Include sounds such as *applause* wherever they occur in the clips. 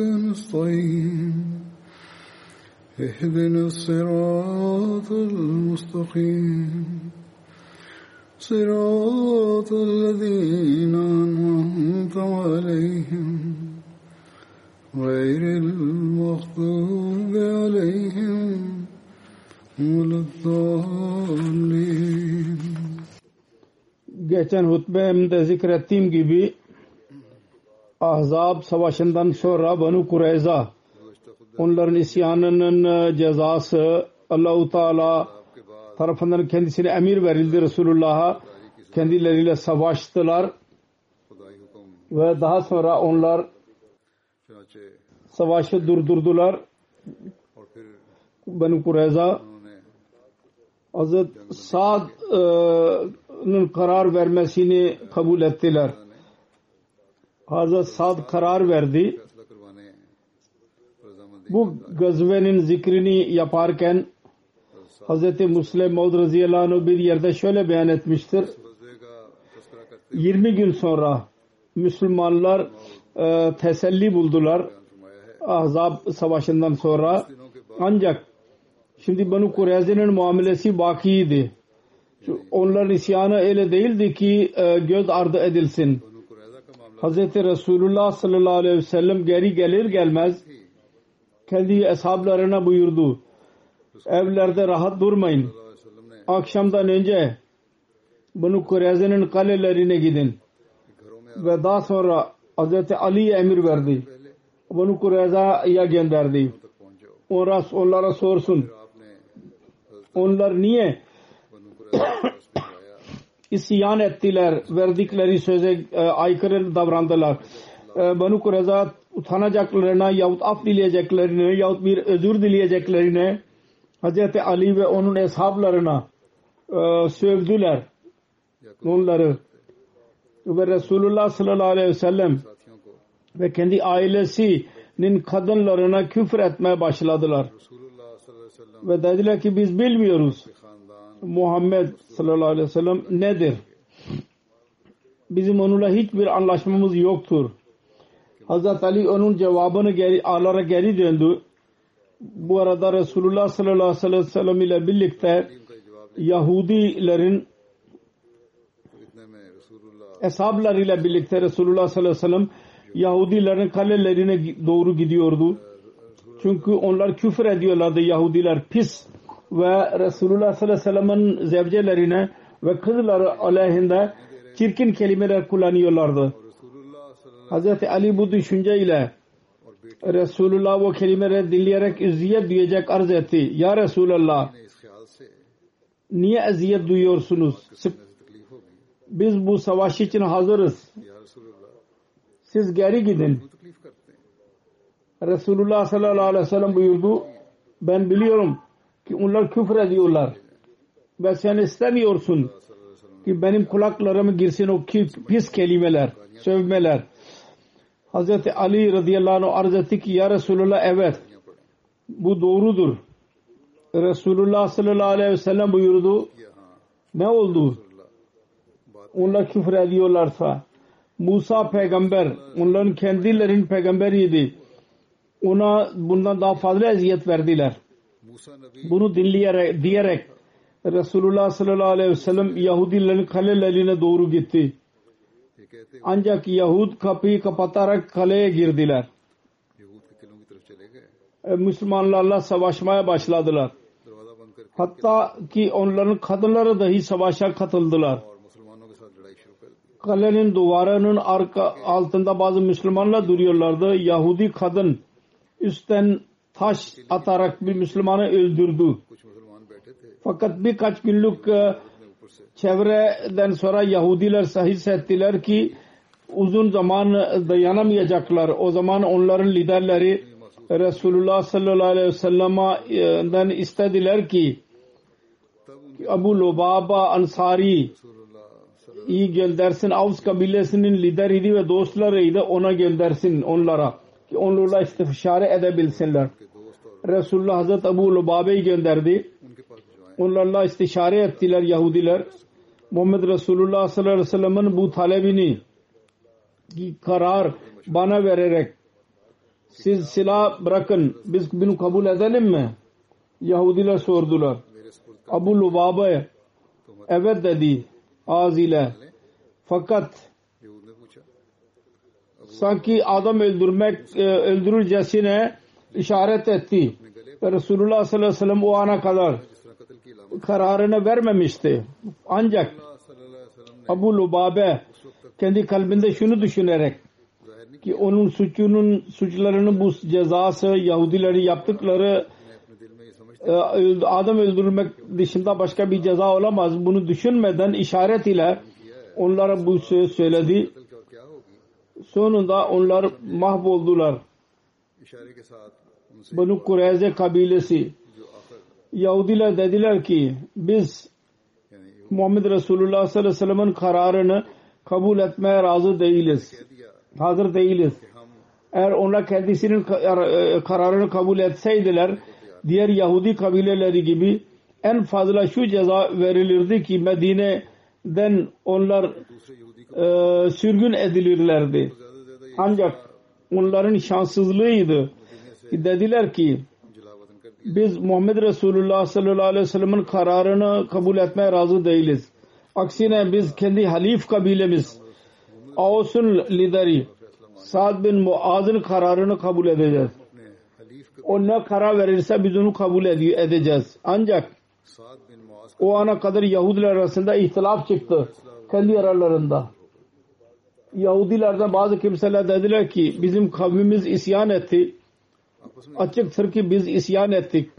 نستعين اهدنا الصراط المستقيم. صراط الذين أنعمت عليهم. غير المغضوب عليهم ولا الضالين. geçen hutbemde zikrettiğim gibi Ahzab savaşından sonra Banu Kureyza onların isyanının e, cezası Allahu Teala tarafından kendisine emir verildi Resulullah'a. Kendileriyle savaştılar. Ve daha sonra onlar savaşı durdurdular. Banu Kureyza Hazret Sa'd'ın karar vermesini kabul ettiler. Hazret Sad karar verdi. Bu gazvenin zikrini yaparken Hz. Muslim Maud radıyallahu bir yerde şöyle beyan etmiştir. 20 gün sonra Müslümanlar e, teselli buldular. Ahzab savaşından sonra. Ancak şimdi Banu Kureyze'nin muamelesi bakiydi. Onların isyanı öyle değildi ki e, göz ardı edilsin. Hz. Resulullah sallallahu aleyhi ve sellem geri gelir gelmez kendi eshablarına buyurdu. Evlerde rahat durmayın. Akşamdan önce bunu Kureyze'nin kalelerine gidin. Ve daha sonra Hz. Ali emir verdi. Bunu Kureyze'ye gönderdi. Onlara, onlara sorsun. Onlar niye isyan ettiler. Verdikleri söze e, aykırı davrandılar. E, Banu Kureza utanacaklarına yahut af dileyeceklerine yahut bir özür dileyeceklerine Hazreti Ali ve onun eshablarına e, sövdüler onları ve Resulullah sallallahu aleyhi ve sellem ve kendi ailesinin kadınlarına küfür etmeye başladılar. Ve dediler ki biz bilmiyoruz. Muhammed sallallahu aleyhi ve sellem nedir? Bizim onunla hiçbir anlaşmamız yoktur. Hazreti Ali onun cevabını geri, alara geri döndü. Bu arada Resulullah sallallahu aleyhi ve sellem ile birlikte Yahudilerin eshablarıyla birlikte Resulullah sallallahu aleyhi ve sellem Yahudilerin kalelerine doğru gidiyordu. Çünkü onlar küfür ediyorlardı Yahudiler pis ve Resulullah sallallahu aleyhi ve sellem'in zevcelerine ve kızları aleyhinde çirkin kelimeler kullanıyorlardı. Hz. Ali bu düşünceyle Resulullah o kelimeleri dinleyerek eziyet duyacak arz etti. Ya Resulallah niye eziyet duyuyorsunuz? Biz bu savaş için hazırız. Siz geri gidin. Resulullah sallallahu aleyhi ve sellem buyurdu. Ben biliyorum ki onlar küfür ediyorlar. Ve sen istemiyorsun ki benim kulaklarıma girsin o pis kelimeler, sövmeler. Hazreti Ali radıyallahu anh arz etti ki ya Resulullah evet bu doğrudur. Resulullah sallallahu aleyhi ve sellem buyurdu. Ne oldu? Onlar küfür ediyorlarsa Musa peygamber onların kendilerinin peygamberiydi. Ona bundan daha fazla eziyet verdiler. Bunu dinleyerek, diyerek Resulullah sallallahu aleyhi ve sellem Yahudilerin kalelerine doğru gitti. Ancak Yahud kapıyı kapatarak kaleye girdiler. E, Müslümanlarla savaşmaya başladılar. Hatta ki onların kadınları dahi savaşa katıldılar. Kalenin duvarının arka altında bazı Müslümanlar duruyorlardı. Yahudi kadın üstten taş atarak bir Müslümanı öldürdü. Fakat birkaç günlük e, çevreden sonra Yahudiler sahih ettiler ki uzun zaman dayanamayacaklar. O zaman onların liderleri Resulullah sallallahu aleyhi ve sellem'den istediler ki Abu Lubaba Ansari iyi göndersin. Avs kabilesinin lideriydi ve dostlarıydı. Ona göndersin onlara. Ki onlarla istişare edebilsinler. Resulullah Hazreti Ebu Lubabe'yi gönderdi. Onlarla istişare ettiler Yahudiler. Muhammed Resulullah sallallahu aleyhi ve sellem'in bu talebini karar bana vererek siz silah bırakın biz bunu kabul edelim mi? Yahudiler sordular. Abu Lubabe evet dedi ağız ile. Fakat sanki adam öldürmek e, öldürülcesine işaret etti. Resulullah sallallahu aleyhi ve sellem o ana kadar kararını vermemişti. Ancak Abu Lubabe kendi kalbinde şunu düşünerek ki onun suçunun suçlarının bu cezası Yahudileri yaptıkları e, adam öldürmek dışında başka bir ceza olamaz. Bunu düşünmeden işaret ile onlara bu söz söyledi. Sonunda onlar mahvoldular. Banu Kureyze kabilesi Yahudiler dediler ki biz Muhammed Resulullah sallallahu aleyhi ve sellem'in kararını kabul etmeye razı değiliz. Hazır değiliz. Eğer onlar kendisinin e, kararını kabul etseydiler diğer Yahudi kabileleri gibi en fazla şu ceza verilirdi ki Medine'den onlar e, sürgün edilirlerdi. Ancak onların şanssızlığıydı dediler ki biz Muhammed Resulullah sallallahu aleyhi ve sellem'in kararını kabul etmeye razı değiliz. Aksine biz kendi halif kabilemiz Ağus'un lideri Sa'd bin Muaz'ın kararını kabul edeceğiz. O ne karar verirse biz onu kabul edeceğiz. Ancak o ana kadar Yahudiler arasında ihtilaf çıktı. Kendi aralarında. Yahudilerden bazı kimseler dediler ki bizim kavmimiz isyan etti açıktır ki biz isyan ettik.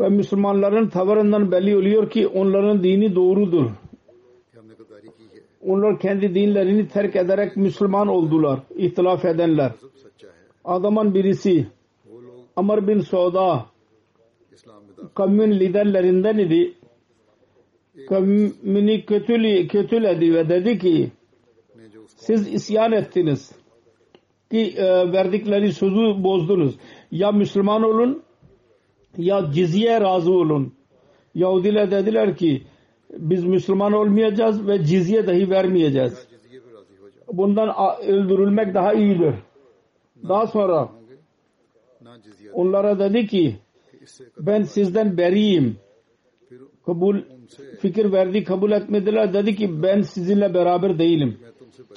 Ve Müslümanların tavırından belli oluyor ki onların dini doğrudur. Onlar kendi dinlerini terk ederek Müslüman oldular. İhtilaf edenler. Adamın birisi Amr bin Sauda kavmin liderlerinden idi. Kavmini kötüledi ve dedi ki siz isyan ettiniz ki e, verdikleri sözü bozdunuz. Ya Müslüman olun ya cizye razı olun. Yahudiler dediler ki biz Müslüman olmayacağız ve cizye dahi vermeyeceğiz. Bundan öldürülmek daha iyidir. Daha sonra onlara dedi ki ben sizden beriyim. Kabul, fikir verdi kabul etmediler. Dedi ki ben sizinle beraber değilim.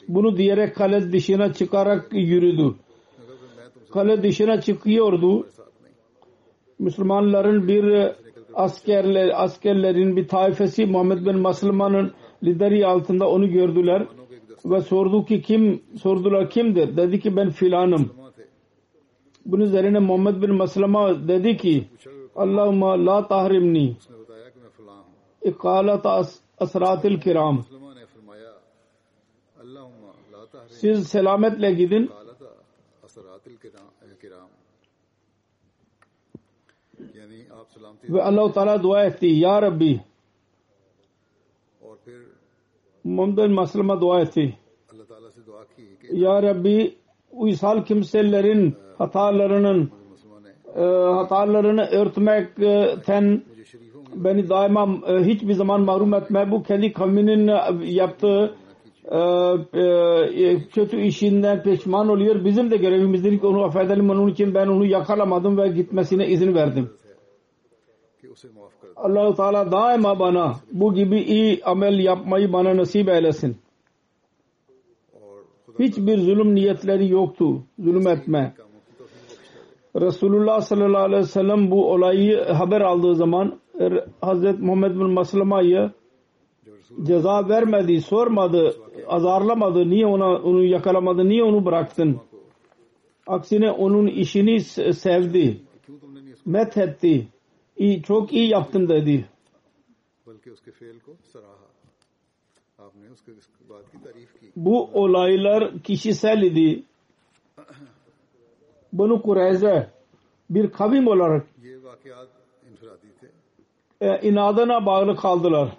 Bunu diyerek kale dışına çıkarak yürüdü. Kale dışına çıkıyordu. Müslümanların bir askerler, askerlerin bir taifesi Muhammed bin Maslama'nın lideri altında onu gördüler ve sordu ki kim sordular kimdir? Dedi ki ben filanım. Bunun üzerine Muhammed bin Maslama dedi ki Allahümme la tahrimni ikâlat asratil kiram siz selametle gidin. Ve Allah-u Teala dua etti. Ya Rabbi Mumdun Maslam'a dua etti. Ya Rabbi uysal kimselerin hatalarının e, hatalarını örtmekten beni daima e, hiçbir zaman mahrum etme. Bu kendi kavminin e, yaptığı ee, e, e, kötü işinden pişman oluyor. Bizim de görevimizdir ki onu affedelim. Onun için ben onu yakalamadım ve gitmesine izin verdim. Allahu Teala daima bana bu gibi iyi amel yapmayı bana nasip eylesin. Hiçbir zulüm niyetleri yoktu. Zulüm etme. Resulullah sallallahu aleyhi ve sellem bu olayı haber aldığı zaman er, Hazreti Muhammed bin Maslama'yı ceza vermedi, sormadı, azarlamadı. Niye ona onu yakalamadı? Niye onu bıraktın? Aksine onun işini sevdi. Met etti. İyi, çok iyi yaptın dedi. Bu olaylar kişisel idi. Bunu Kureyze bir kavim olarak e, inadına bağlı kaldılar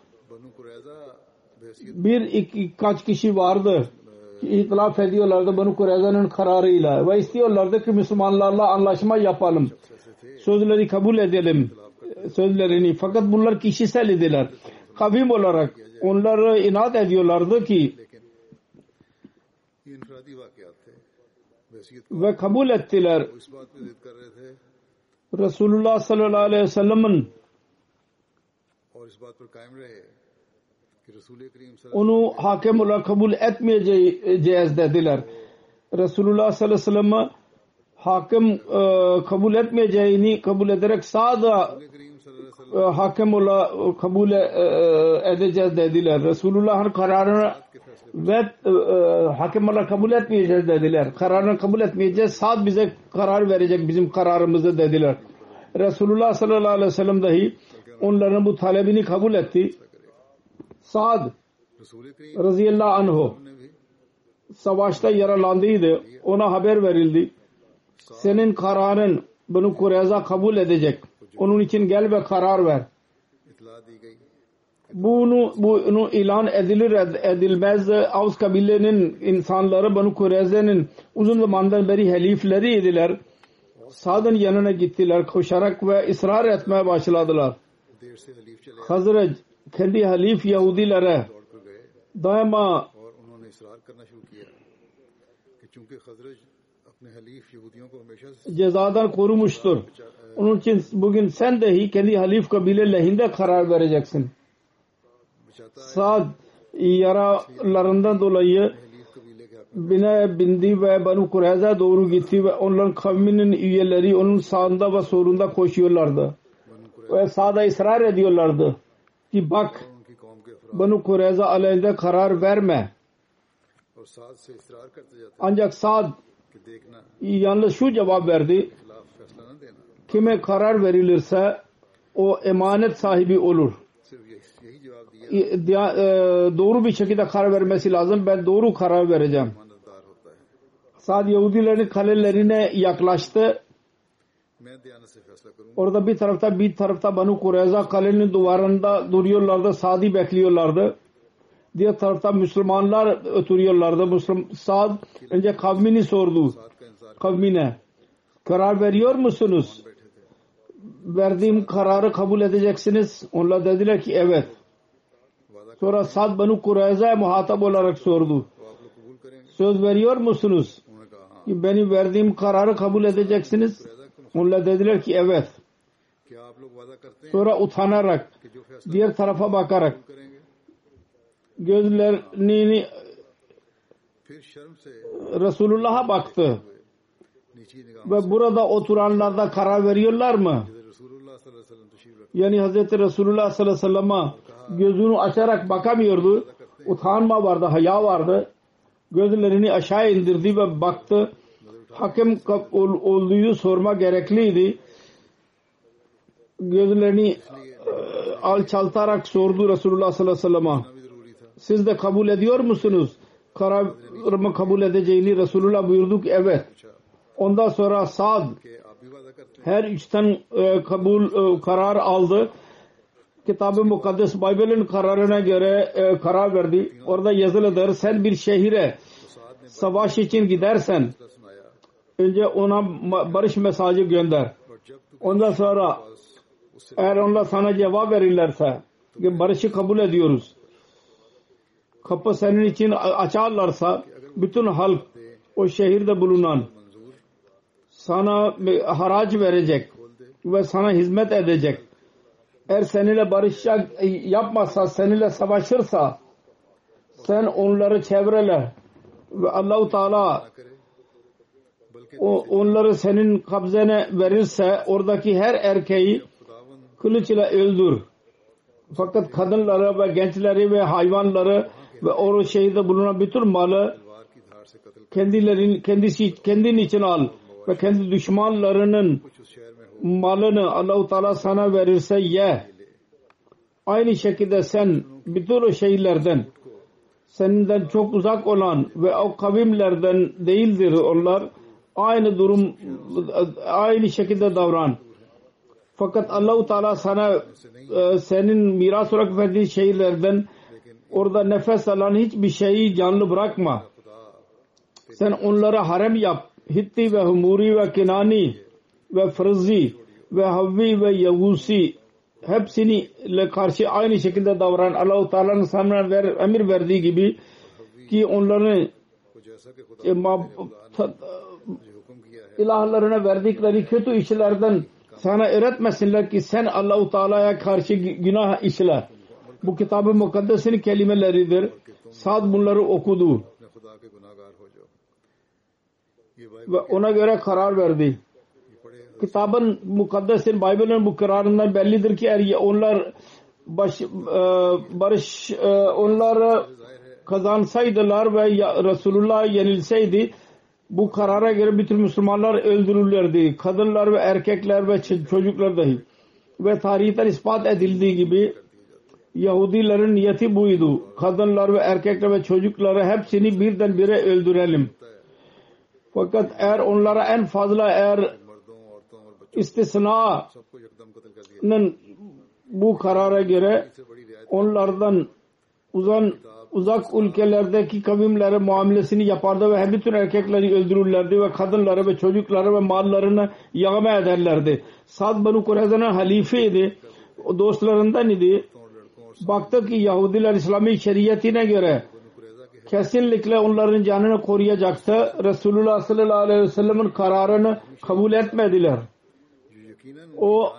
bir iki, kaç kişi vardı. İtilaf ediyorlardı Banu Kureyza'nın kararıyla ve istiyorlardı ki Müslümanlarla anlaşma yapalım. Sözleri kabul edelim. Sözlerini. Fakat bunlar kişisel idiler. Kavim olarak onları inat ediyorlardı ki ve kabul ettiler. Resulullah sallallahu aleyhi ve sellem'in onu hakem olarak kabul etmeyeceğiz e, dediler. Resulullah sallallahu aleyhi ve sellem'e hakem e, kabul etmeyeceğini kabul ederek sağda e, hakem ola e, kabul e, e, edeceğiz dediler. Resulullah'ın kararını ve hakem olarak kabul etmeyeceğiz dediler. Kararını kabul etmeyeceğiz. Sad bize karar verecek bizim kararımızı dediler. Resulullah sallallahu aleyhi ve sellem dahi onların bu talebini kabul etti. Saad radıyallahu anhu savaşta yaralandıydı. Ona haber verildi. Senin kararın bunu Kureyza kabul edecek. Onun için gel ve karar ver. Bunu, bunu ilan edilir edilmez Avs kabilenin insanları Banu Kureyze'nin uzun zamandan beri helifleriydiler. Sad'ın yanına gittiler koşarak ve ısrar etmeye başladılar. Hazret kendi halif Yahudilere daima cezadan korumuştur. Onun için bugün sen dahi kendi halif kabile lehinde karar vereceksin. Saad yaralarından dolayı bine bindi ve Banu Kureyza doğru gitti ve onların kavminin üyeleri onun sağında ve solunda koşuyorlardı. Ve sağda ısrar ediyorlardı ki bak Banu Kureyza aleyhde karar verme. Ancak Sad yalnız şu cevap verdi. Kime karar verilirse o emanet sahibi olur. E, doğru bir şekilde karar vermesi lazım. Ben doğru karar vereceğim. Sad Yahudilerin kalelerine yaklaştı Orada bir tarafta bir tarafta Banu Kureyza kalenin duvarında duruyorlardı. Sadi bekliyorlardı. Diğer tarafta Müslümanlar oturuyorlardı. Müslüm, Sad önce kavmini sordu. Kavmine. Karar veriyor musunuz? Verdiğim kararı kabul edeceksiniz. Onlar dediler ki evet. Sonra Sad Banu Kureyza'ya muhatap olarak sordu. Söz veriyor musunuz? Benim verdiğim kararı kabul edeceksiniz. Mulla dediler ki evet. Sonra utanarak diğer tarafa bakarak gözlerini Resulullah'a baktı. Ve burada oturanlarda karar veriyorlar mı? Yani Hazreti Resulullah sallallahu aleyhi ve sellem'e gözünü açarak bakamıyordu. Utanma vardı, haya vardı. Gözlerini aşağı indirdi ve baktı hakem olduğu sorma gerekliydi. Gözlerini e, alçaltarak sordu Resulullah sallallahu aleyhi ve sellem'e. Siz de kabul ediyor musunuz? Kararımı kabul edeceğini Resulullah buyurduk. Evet. Ondan sonra Sad her üçten e, kabul e, karar aldı. Kitab-ı Mukaddes Bible'in kararına göre karar verdi. Orada yazılıdır. Sen bir şehire savaş için gidersen önce ona barış mesajı gönder. Ondan sonra eğer onlar sana cevap verirlerse ki barışı kabul ediyoruz. Kapı senin için açarlarsa bütün halk o şehirde bulunan sana haraç verecek ve sana hizmet edecek. Eğer seninle barış e, yapmazsa, seninle savaşırsa sen onları çevrele ve Allahu Teala o onları senin kabzene verirse oradaki her erkeği kılıç ile öldür. Fakat kadınları ve gençleri ve hayvanları ve o şehirde bulunan bütün malı kendilerin kendisi kendin için al ve kendi düşmanlarının malını Allahu Teala sana verirse ye. Aynı şekilde sen bütün o şeylerden senden çok uzak olan ve o kavimlerden değildir onlar aynı durum aynı şekilde davran. Fakat Allahu Teala sana e, senin miras olarak verdiği şeylerden orada nefes alan hiçbir şeyi canlı bırakma. Sen onlara harem yap. Hitti ve Humuri ve Kinani ve Fırzi ve Havvi ve Yavusi hepsini karşı aynı şekilde davran. Allahu Teala'nın sana ver, emir verdiği gibi ki onların e, ilahlarına verdikleri kötü işlerden sana öğretmesinler ki sen Allahu Teala'ya karşı günah işler. Bu kitabı mukaddesin kelimeleridir. Sad bunları okudu. Ve ona göre karar verdi. Kitabın mukaddesin, Bible'ın bu kararından bellidir ki eğer onlar baş, e, barış e, onlar kazansaydılar ve Resulullah yenilseydi bu karara göre bütün Müslümanlar öldürülürlerdi. Kadınlar ve erkekler ve çocuklar dahi. Ve tarihten ispat edildiği gibi Yahudilerin niyeti buydu. Kadınlar ve erkekler ve çocukları hepsini birdenbire öldürelim. Fakat eğer onlara en fazla eğer istisna'nın bu karara göre onlardan uzan uzak ülkelerdeki kavimlere muamelesini yapardı ve bütün erkekleri öldürürlerdi ve kadınları ve çocukları ve mallarını yağma ederlerdi. Sad Banu Kureyza'nın halifeydi. Dostlarından idi. Baktı ki Yahudiler İslami şeriatine göre kesinlikle onların canını koruyacaktı. Resulullah sallallahu aleyhi ve sellem'in kararını kabul etmediler. O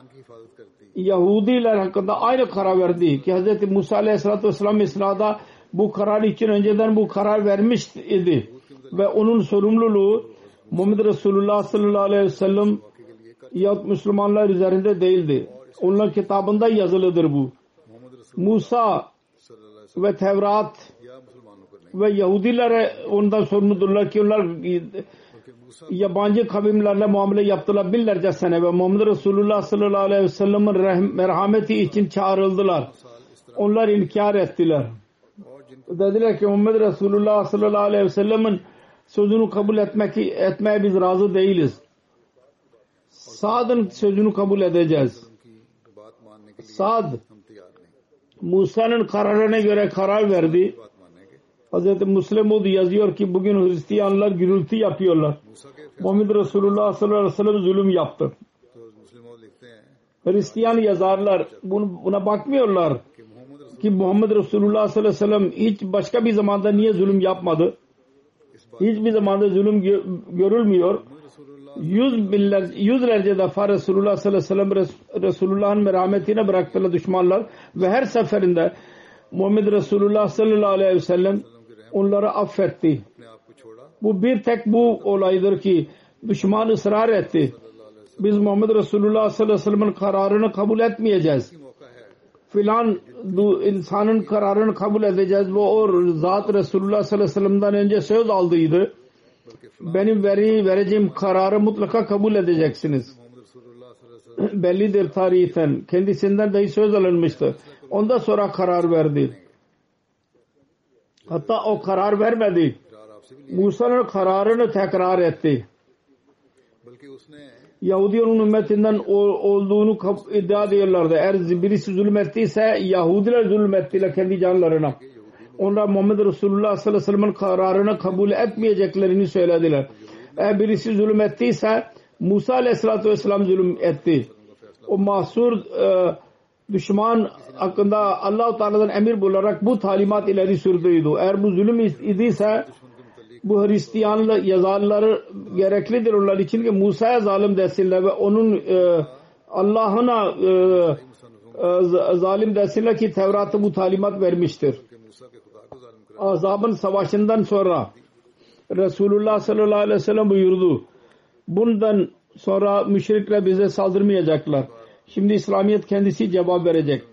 Yahudiler hakkında aynı karar verdi ki Hz. Musa aleyhissalatü vesselam İslam'da bu karar için önceden bu karar vermiş idi ve onun sorumluluğu Muhammed Resulullah sallallahu aleyhi ve sellem ya Müslümanlar üzerinde değildi. Onlar kitabında yazılıdır bu. Musa ve Tevrat ve Yahudiler ondan sorumludurlar ki onlar yabancı kavimlerle muamele yaptılar binlerce sene ve Muhammed Resulullah sallallahu aleyhi ve sellem'in merhameti için çağrıldılar. Onlar inkar ettiler dediler ki Muhammed Resulullah sallallahu aleyhi ve sellemin sözünü kabul etmek, etmeye biz razı değiliz. Sad'ın sözünü kabul edeceğiz. Sad Musa'nın kararına göre karar verdi. Hz. Muslimud yazıyor ki bugün Hristiyanlar gürültü yapıyorlar. Muhammed Resulullah sallallahu aleyhi ve sellem zulüm yaptı. Hristiyan yazarlar buna bakmıyorlar ki Muhammed Resulullah sallallahu aleyhi ve sellem hiç başka bir zamanda niye zulüm yapmadı? Hiçbir zamanda zulüm görülmüyor. Yüz, binler, yüzlerce defa Resulullah sallallahu aleyhi ve sellem Resulullah'ın merhametine bıraktılar düşmanlar ve her seferinde Muhammed Resulullah sallallahu aleyhi ve sellem onları affetti. Bu bir tek bu olaydır ki düşman ısrar etti. Biz Muhammed Resulullah sallallahu aleyhi ve sellem'in kararını kabul etmeyeceğiz filan insanın kararını kabul edeceğiz. Bu o zat Resulullah sallallahu aleyhi ve sellem'den önce söz aldıydı. Benim veri, vereceğim kararı mutlaka kabul edeceksiniz. *clears throat* Bellidir tarihen. Kendisinden dahi söz alınmıştı. Ondan sonra karar verdi. Hatta o karar vermedi. Musa'nın kararını tekrar etti. Yahudi onun ümmetinden olduğunu iddia ediyorlardı. Eğer birisi zulmettiyse Yahudiler zulmettiler kendi canlarına. Onlar Muhammed Resulullah sallallahu aleyhi ve sellem'in kararını kabul etmeyeceklerini söylediler. Eğer birisi zulmettiyse Musa aleyhissalatü vesselam zulüm etti. O mahsur e, düşman hakkında Allah-u Teala'dan emir bularak bu talimat ileri sürdüydü. Eğer bu zulüm idiyse bu Hristiyanlı yazarları gereklidir onlar için ki Musa'ya zalim desinler ve onun e, Allah'ına e, e zalim desinler ki Tevrat'ı bu talimat vermiştir. Azabın savaşından sonra Resulullah sallallahu aleyhi ve sellem buyurdu. Bundan sonra müşrikler bize saldırmayacaklar. Şimdi İslamiyet kendisi cevap verecek.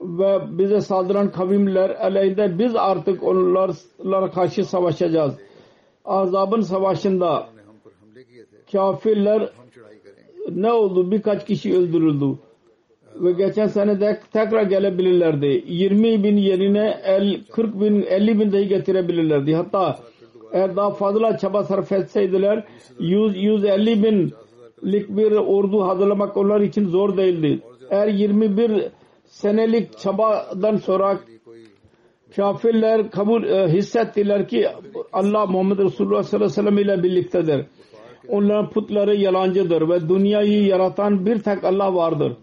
Ve bize saldıran kavimler aleyhinde biz artık onlarla karşı savaşacağız. Azabın savaşında kafirler ne oldu? Birkaç kişi öldürüldü. Ve geçen sene de tekrar gelebilirlerdi. 20 bin yerine 40 bin, 50 bin dahi getirebilirlerdi. Hatta eğer daha fazla çaba sarf etseydiler 100, 150 binlik bir ordu hazırlamak onlar için zor değildi. Eğer 21 senelik çabadan sonra Kafirler kabul e, hissettiler ki Allah Muhammed Resulullah sallallahu aleyhi ve sellem ile birliktedir. Onların putları yalancıdır ve dünyayı yaratan bir tek Allah vardır.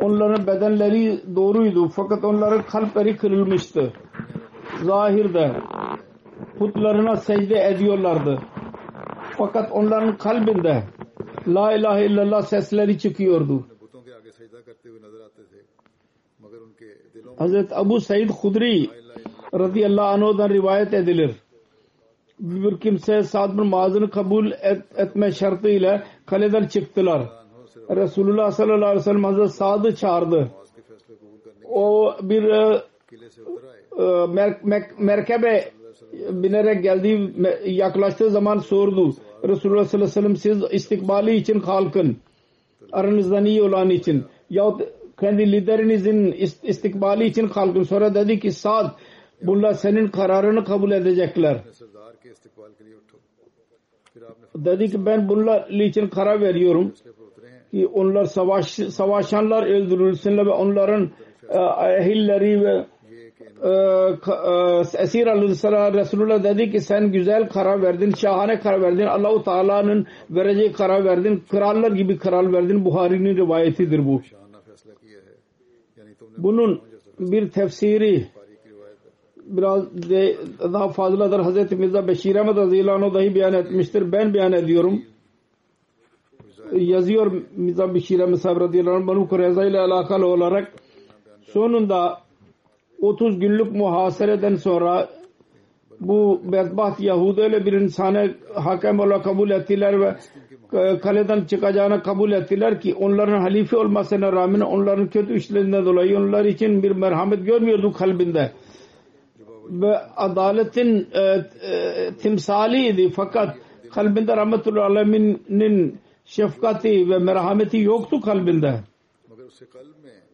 Onların bedenleri doğruydu fakat onların kalpleri kırılmıştı. Zahirde putlarına secde ediyorlardı. Fakat onların kalbinde La ilahe illallah sesleri çıkıyordu. Hazreti Abu Said Hudri radıyallahu anh'dan rivayet edilir. Bir kimse Sa'd bin Muaz'ını kabul et, etme şartıyla kaleden çıktılar. Resulullah sallallahu aleyhi ve sellem Hazreti Sa'd'ı çağırdı. O bir e, e mer, mer, merkebe binerek geldiği yaklaştığı zaman sordu. Resulullah sallallahu aleyhi ve sellem siz istikbali için kalkın. Aranızdan iyi olan için. Yahut kendi liderinizin istikbali için kalkın. Sonra dedi ki Sa'd Bunlar senin kararını kabul edecekler. Dedi ki ben bunlar için karar veriyorum ki onlar savaş, savaşanlar öldürülsünler ve onların e, ehilleri ve e, e, Esir Aleyhisselam Resulullah dedi ki sen güzel karar verdin, şahane karar verdin. Allahu Teala'nın vereceği karar verdin. Krallar gibi karar verdin. Buhari'nin rivayetidir bu. Bunun bir tefsiri biraz de, daha fazladır. Hazreti Mirza Beşir Ahmet Radıyallahu dahi beyan etmiştir. Ben beyan ediyorum. Yazıyor Mirza Beşir Ahmet Sahib Radıyallahu Banu Kureyza ile alakalı olarak sonunda 30 günlük muhasereden sonra bu bedbaht Yahudi öyle bir insana hakem olarak kabul ettiler ve e, kaleden çıkacağını kabul ettiler ki onların halife olmasına rağmen onların kötü işlerinden dolayı onlar için bir merhamet görmüyordu kalbinde ve adaletin e, e, timsaliydi fakat kalbinde rahmetul aleminin şefkati ve merhameti yoktu kalbinde.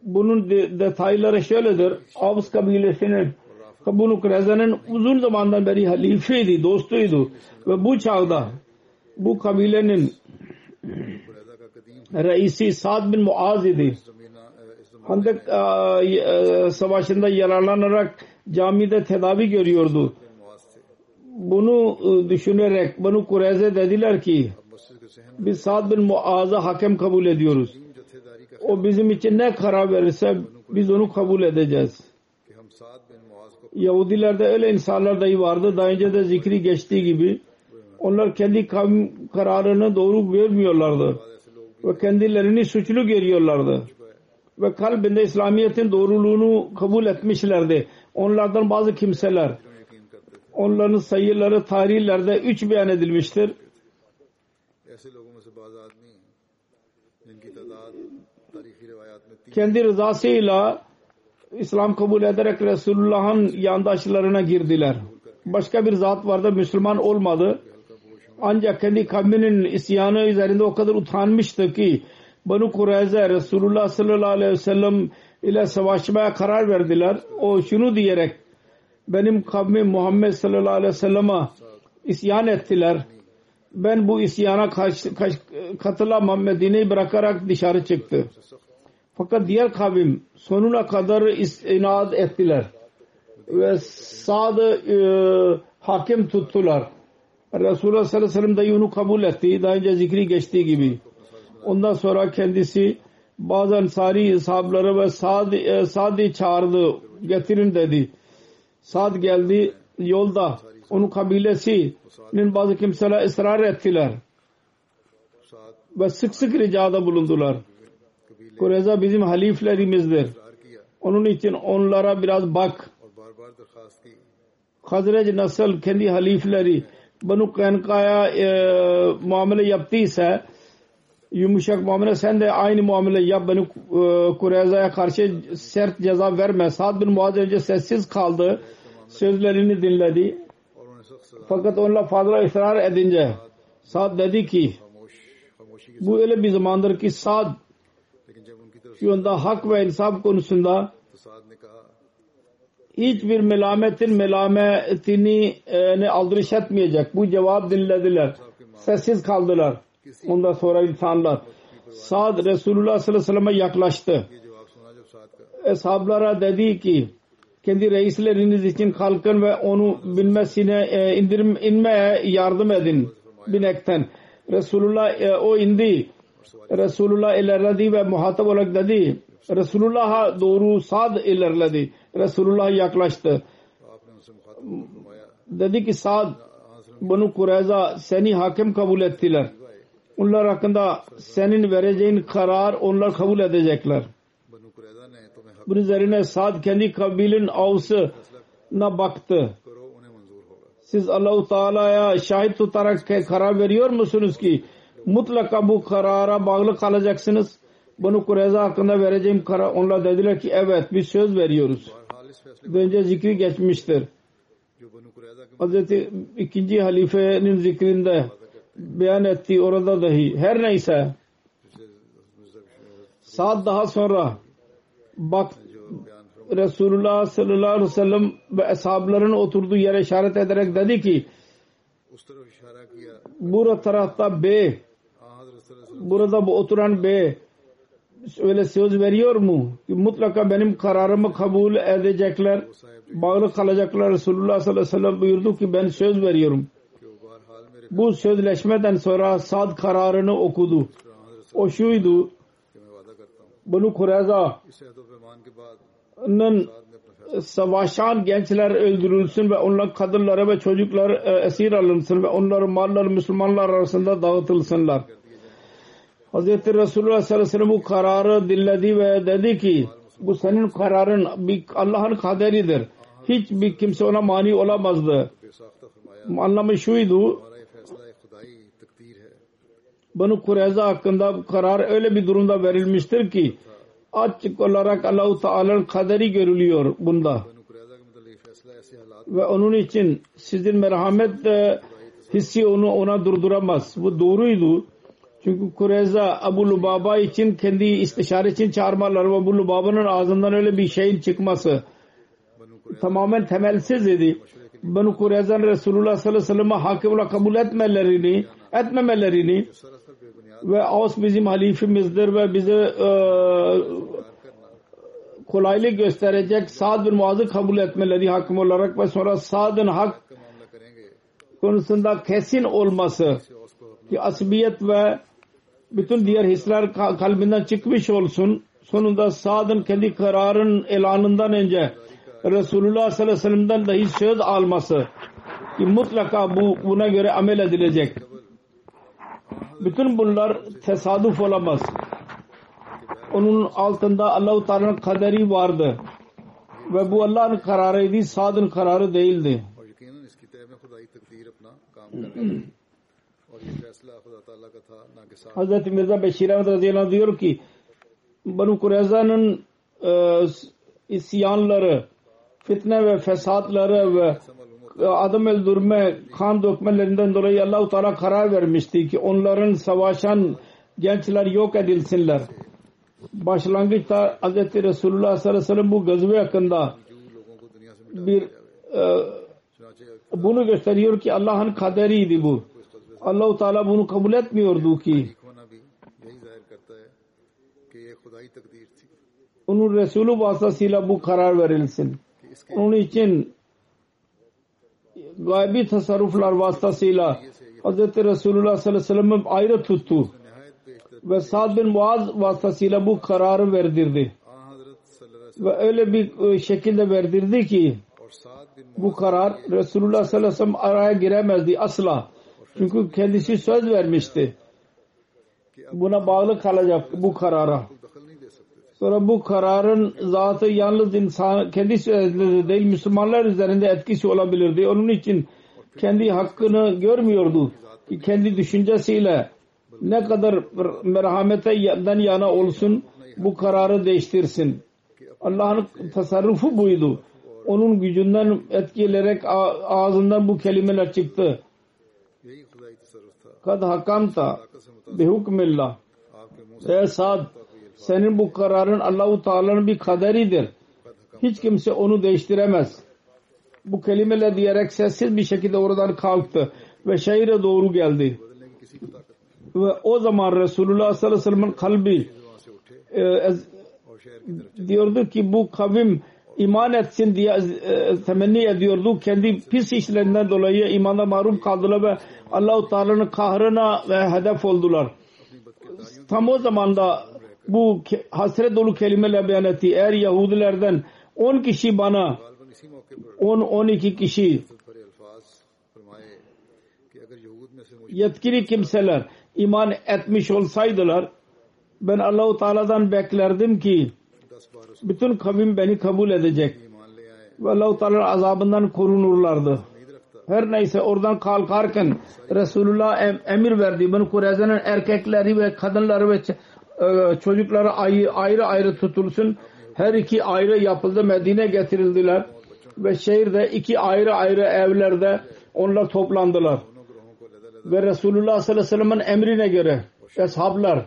Bunun detayları şöyledir. Avs kabilesinin Kabunu Kureza'nın uzun zamandan beri halifeydi, dostuydu. Ve bu çağda bu kabilenin reisi Sa'd bin Muaz idi. Handak e, e, savaşında yararlanarak camide tedavi görüyordu. Bunu e, düşünerek bunu Kureyze dediler ki biz Sa'd bin Muaz'a hakem kabul ediyoruz. O bizim için ne karar verirse biz onu kabul edeceğiz. Yahudilerde öyle insanlar dahi vardı. Daha önce de zikri geçtiği gibi onlar kendi kavim kararını doğru görmüyorlardı. Ve kendilerini suçlu görüyorlardı. Ve kalbinde İslamiyet'in doğruluğunu kabul etmişlerdi. Onlardan bazı kimseler onların sayıları tarihlerde üç beyan edilmiştir. Kendi rızasıyla İslam kabul ederek Resulullah'ın yandaşlarına girdiler. Başka bir zat vardı Müslüman olmadı. Ancak kendi kavminin isyanı üzerinde o kadar utanmıştı ki Banu Kureyze Resulullah sallallahu aleyhi ve sellem ile savaşmaya karar verdiler. O şunu diyerek benim kavmim Muhammed sallallahu aleyhi ve selleme isyan ettiler. Ben bu isyana karşı, karşı, katılamam Medine'yi bırakarak dışarı çıktı. Fakat diğer kavim sonuna kadar inat ettiler. Ve Sa'd'ı e, hakim tuttular. Resulullah sallallahu aleyhi ve sellem de onu kabul etti. Daha önce zikri geçtiği gibi. Ondan sonra kendisi bazı ansari sahabeleri ve Sad, e, Sad'ı çağırdı. Getirin dedi. Sad geldi yolda. Onun kabilesinin bazı kimseler ısrar ettiler. Ve sık sık ricada bulundular. Kureyza bizim haliflerimizdir. Onun için onlara biraz bak. Hazrec nasıl kendi halifleri Banu Kanka'ya e, muamele yaptıysa yumuşak muamele sen de aynı muamele yap beni e, Kureyza'ya karşı sert ceza verme. Sad bin Muaz önce sessiz kaldı. Sözlerini dinledi. Fakat onunla fazla ısrar edince Sad dedi ki bu öyle bir zamandır ki Sad şu anda hak ve insaf konusunda hiçbir melametin melametini e, aldırış etmeyecek. Bu cevap dinlediler. Sessiz kaldılar. Ondan sonra insanlar Sad Resulullah sallallahu aleyhi ve sellem'e yaklaştı. Eshablara dedi ki kendi reisleriniz için halkın ve onu bilmesine e, indirim, inmeye yardım edin binekten. Resulullah e, o indi. Resulullah ilerledi ve muhatap olarak dedi. Resulullah'a doğru sad ilerledi. Resulullah yaklaştı. Dedi ki sad bunu Kureyza seni hakim kabul ettiler onlar hakkında senin vereceğin karar onlar kabul edecekler. Bunun üzerine Sad kendi kabilin avsına baktı. Siz Allahu Teala'ya şahit tutarak karar veriyor musunuz ki mutlaka bu karara bağlı kalacaksınız? Bunu Kureyza hakkında vereceğim karar. Onlar dediler ki evet biz söz veriyoruz. Önce zikri geçmiştir. Hazreti ikinci halifenin zikrinde beyan ettiği orada dahi her neyse saat daha sonra bak Resulullah sallallahu aleyhi ve sellem ve ashabların oturduğu yere işaret ederek dedi ki burada tarafta B burada bu oturan B öyle söz veriyor mu? ki Mutlaka benim kararımı kabul edecekler, bağlı kalacaklar. Resulullah sallallahu aleyhi ve sellem buyurdu ki ben söz veriyorum. Bu sözleşmeden sonra Sad kararını okudu. O şuydu. Bunu Kureyza'nın savaşan gençler öldürülsün ve onların kadınları ve çocuklar e, esir alınsın ve onların malları Müslümanlar arasında dağıtılsınlar. Hz. Resulullah sallallahu aleyhi ve sellem bu kararı dinledi ve dedi ki bu senin kararın Allah'ın kaderidir. Hiçbir kimse ona mani olamazdı. Anlamı şuydu Banu Kureyza hakkında karar öyle bir durumda verilmiştir ki açık olarak Allah-u Teala'nın kaderi görülüyor bunda. Ve onun için sizin merhamet hissi onu ona durduramaz. Bu doğruydu. Çünkü Kureyza Abu Lubaba için kendi istişare için çağırmalar ve Abu Lubaba'nın ağzından öyle bir şeyin çıkması tamamen temelsiz idi. Banu Kureyza'nın Resulullah sallallahu aleyhi ve sellem'e hakim olarak kabul etmelerini etmemelerini ve Avs bizim halifimizdir ve bize e, kolaylık gösterecek Sa'd bin Muaz'ı kabul etmeleri hakim olarak ve sonra Sa'd'ın hak konusunda kesin olması ki asbiyet ve bütün diğer hisler kalbinden çıkmış olsun. Sonunda Sa'd'ın kendi kararın elanından önce Resulullah sallallahu aleyhi ve sellem'den dahi söz alması ki mutlaka bu, buna göre amel edilecek. Bütün bunlar tesadüf olamaz. Onun altında Allah-u Teala'nın kaderi vardı. Ve bu Allah'ın kararıydı, Sad'ın kararı değildi. *clears throat* Hz. Mirza Beşir Ahmet radıyallahu diyor ki Banu Kureyza'nın e, isyanları, fitne ve fesatları ve adam öldürme, kan dökmelerinden dolayı Allah-u Teala karar vermişti ki onların savaşan gençler yok edilsinler. Başlangıçta Hz. Resulullah sallallahu aleyhi ve sellem bu gazve hakkında bir e, bunu gösteriyor ki Allah'ın kaderiydi bu. Allah-u Teala bunu kabul etmiyordu ki. Onun Resulü vasıtasıyla bu karar verilsin. Onun için gaybi tasarruflar vasıtasıyla Hz. Resulullah sallallahu aleyhi ve sellem'e ayrı tuttu ve Sa'd bin Muaz vasıtasıyla bu kararı verdirdi. Ve öyle bir e, şekilde verdirdi ki bu karar Resulullah sallallahu aleyhi ve sellem araya giremezdi asla. Çünkü kendisi söz vermişti. Buna bağlı kalacak bu karara. Sonra bu kararın zatı yalnız insan kendisi üzerinde değil Müslümanlar üzerinde etkisi olabilirdi. Onun için kendi hakkını görmüyordu. Kendi düşüncesiyle ne kadar merhamete merhametten yana olsun bu kararı değiştirsin. Allah'ın tasarrufu buydu. Onun gücünden etkilerek ağzından bu kelimeler çıktı. Kad hakamta bihukmillah. Ey Sad senin bu kararın Allahu Teala'nın bir kaderidir. Hiç kimse onu değiştiremez. Bu kelimeler diyerek sessiz bir şekilde oradan kalktı ve şehire doğru geldi. Ve o zaman Resulullah sallallahu aleyhi ve sellem'in kalbi e, diyordu ki bu kavim iman etsin diye e, temenni ediyordu. Kendi pis işlerinden dolayı imana mahrum kaldılar ve Allahu Teala'nın kahrına ve hedef oldular. Tam o zamanda bu hasret dolu kelimeler beyan etti. Eğer Yahudilerden 10 kişi bana 10-12 kişi yetkili kimseler iman etmiş olsaydılar ben Allahu Teala'dan beklerdim ki bütün kavim beni kabul edecek ve Allahu Teala'nın azabından korunurlardı. Her neyse oradan kalkarken Resulullah em emir verdi. Ben Kureyze'nin erkekleri ve kadınları ve e, çocukları ayrı ayrı tutulsun. Her iki ayrı yapıldı. Medine getirildiler. Ve şehirde iki ayrı ayrı evlerde onlar toplandılar. Ve Resulullah sallallahu aleyhi ve sellem'in emrine göre eshablar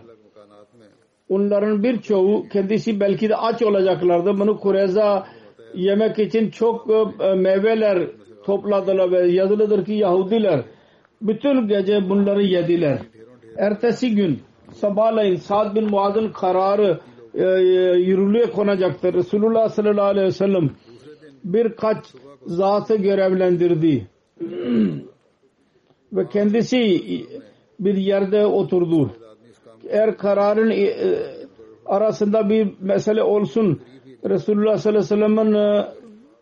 onların birçoğu kendisi belki de aç olacaklardı. Bunu Kureza yemek için çok e, meyveler topladılar ve yazılıdır ki Yahudiler bütün gece bunları yediler. Ertesi gün sabahleyin Sa'd bin Muaz'ın kararı e, e, yürürlüğe konacaktır. Resulullah sallallahu aleyhi ve sellem birkaç zatı görevlendirdi. *clears throat* ve kendisi bir yerde oturdu eğer kararın e, arasında bir mesele olsun Resulullah sallallahu aleyhi ve sellem'in e,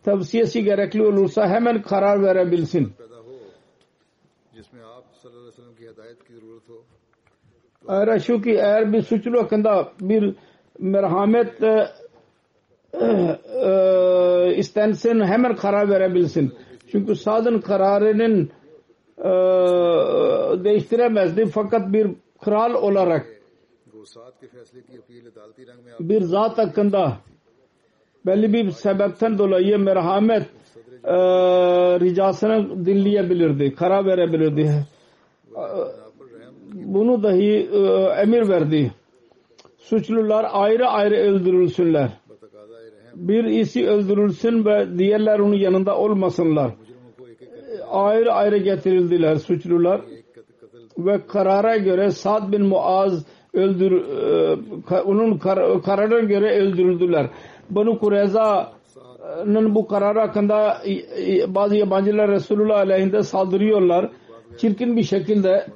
tavsiyesi gerekli olursa hemen karar verebilsin. Ayrıca şu ki eğer bir suçlu hakkında bir merhamet e, e, istensin hemen karar verebilsin. Çünkü sadın kararının e, değiştiremezdi fakat bir kral olarak bir zat hakkında belli bir sebepten dolayı merhamet e, ricasını dinleyebilirdi, karar verebilirdi. E, bunu dahi e, emir verdi. Suçlular ayrı ayrı öldürülsünler. Birisi öldürülsün ve diğerler onun yanında olmasınlar. Ayrı ayrı getirildiler suçlular ve karara göre Sad bin Muaz öldür e, onun kar, karara göre öldürüldüler. Banu Kureyza'nın bu kararı hakkında bazı yabancılar Resulullah aleyhinde saldırıyorlar. Çirkin bir şekilde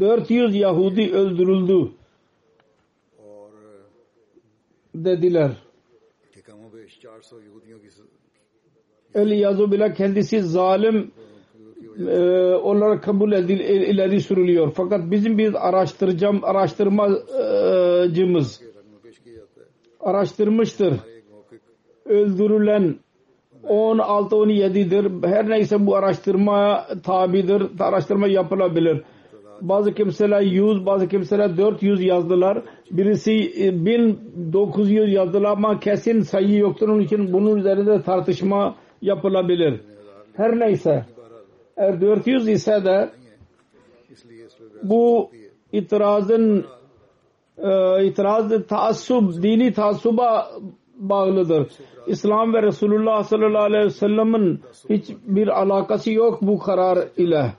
400 Yahudi öldürüldü dediler. Eliyazu bile kendisi zalim e, onlara kabul edil, e, ileri sürülüyor. Fakat bizim bir araştıracağım araştırmacımız araştırmıştır. Öldürülen 16-17'dir. Her neyse bu araştırma tabidir. Araştırma yapılabilir. Bazı kimseler 100, bazı kimseler 400 yazdılar. Birisi e, 1900 yazdılar ama kesin sayı yoktur. Onun için bunun üzerinde tartışma yapılabilir. Her neyse. Eğer 400 ise de bu itirazın e, itiraz taassup, dini taassuba bağlıdır. İslam ve Resulullah sallallahu aleyhi ve sellem'in hiçbir alakası yok bu karar ile.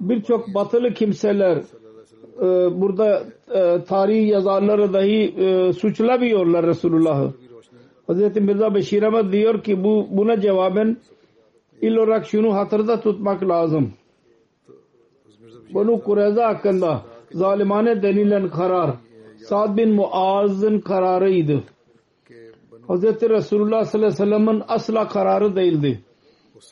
Birçok batılı kimseler e, burada e, tarih yazarları dahi e, suçlamıyorlar Resulullah'ı. Hz. Mirza Beşir Ahmet diyor ki bu buna cevaben il olarak şunu hatırda tutmak lazım. Bunu Kureyza hakkında zalimane denilen karar Sa'd bin Muaz'ın kararıydı. Hz. Resulullah sallallahu aleyhi ve sellem'in asla kararı değildi.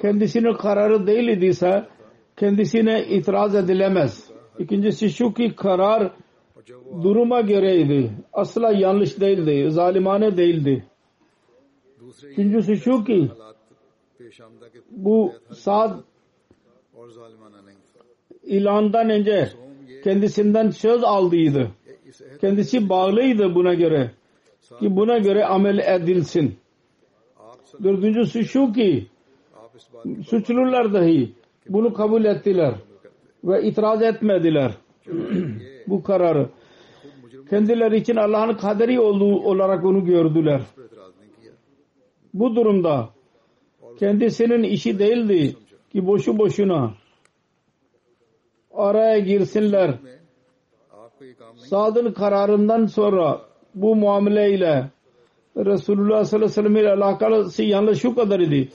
Kendisinin kararı değil idiyse kendisine itiraz edilemez. İkincisi şu ki karar duruma göreydi. Asla yanlış değildi. Zalimane değildi. Üçüncüsü şu ki bu saat ilandan önce kendisinden söz aldıydı. Kendisi bağlıydı buna göre. Ki buna göre amel edilsin. Dördüncüsü şu ki suçlular dahi bunu kabul ettiler ve itiraz etmediler *clears throat* bu kararı. Kendileri için Allah'ın kaderi olduğu olarak onu gördüler. Bu durumda kendisinin işi değildi ki boşu boşuna araya girsinler Sad'ın kararından sonra bu muamele ile Resulullah sallallahu aleyhi ve sellem ile alakası yanlış şu kadar idi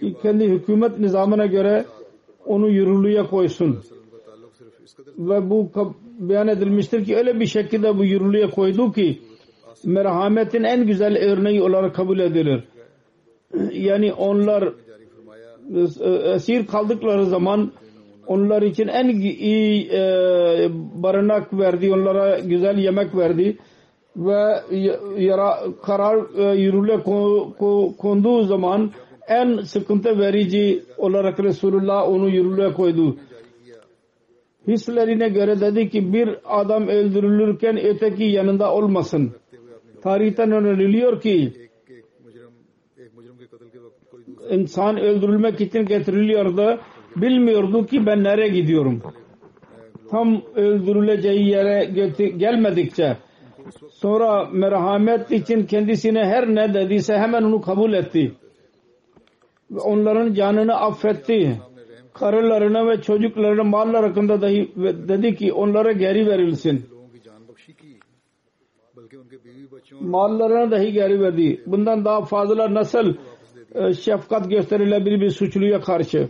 ki kendi hükümet nizamına göre onu yürürlüğe koysun. Ve bu beyan edilmiştir ki öyle bir şekilde bu yürürlüğe koydu ki merhametin en güzel örneği olarak kabul edilir. Yani onlar e, esir kaldıkları zaman onlar için en iyi e, barınak verdi, onlara güzel yemek verdi ve yara, karar e, yürürlüğe konduğu zaman en sıkıntı verici olarak Resulullah onu yürürlüğe koydu. Hislerine göre dedi ki bir adam öldürülürken öteki yanında olmasın. Tarihten öneriliyor ki insan öldürülmek için getiriliyordu Bilmiyordu ki ben nereye gidiyorum. Tam öldürüleceği yere gelmedikçe sonra merhamet için kendisine her ne dediyse hemen onu kabul etti. Ve onların canını affetti. Karılarına ve çocuklarına mallar hakkında dahi dedi ki onlara geri verilsin. Mallarına dahi geri verdi. Bundan daha fazla nasıl e, şefkat gösterilebilir bir suçluya karşı.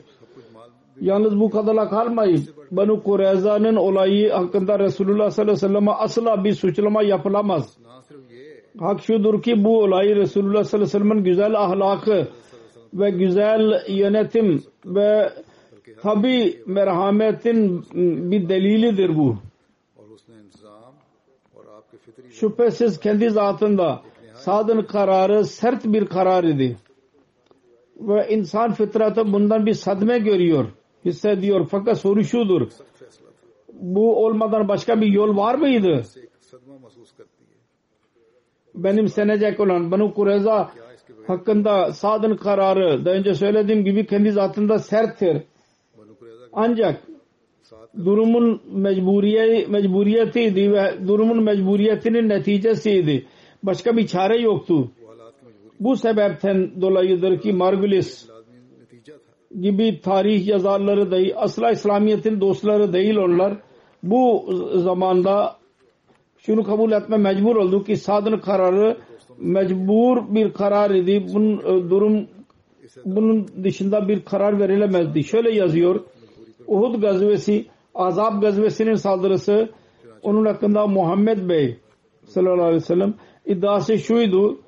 Yalnız bu kadarla kalmayıp Banu Kureyza'nın olayı hakkında Resulullah sallallahu aleyhi ve sellem'e asla bir suçlama yapılamaz. Hak şudur ki bu olayı Resulullah sallallahu aleyhi ve sellem'in güzel ahlakı ve güzel yönetim ve tabi merhametin bir delilidir bu. Şüphesiz kendi zatında sadın kararı sert bir karar idi. Ve insan fıtratı bundan bir sadme görüyor hissediyor. Fakat soru şudur. Bu olmadan başka bir yol var mıydı? Benim Benimsenecek olan Banu Kureza hakkında sadın kararı daha önce söylediğim gibi kendi zatında serttir. Ancak durumun mecburiye, mecburiyetiydi ve durumun mecburiyetinin neticesiydi. Başka bir çare yoktu. Bu sebepten dolayıdır ki Margulis gibi tarih yazarları değil, asla İslamiyet'in dostları değil onlar. Bu zamanda şunu kabul etme mecbur olduk ki sadr kararı mecbur bir karar idi. Bunun e, durum bunun dışında bir karar verilemezdi. Şöyle yazıyor. Uhud gazvesi, Azap gazvesinin saldırısı onun hakkında Muhammed Bey sallallahu aleyhi ve sellem iddiası şuydu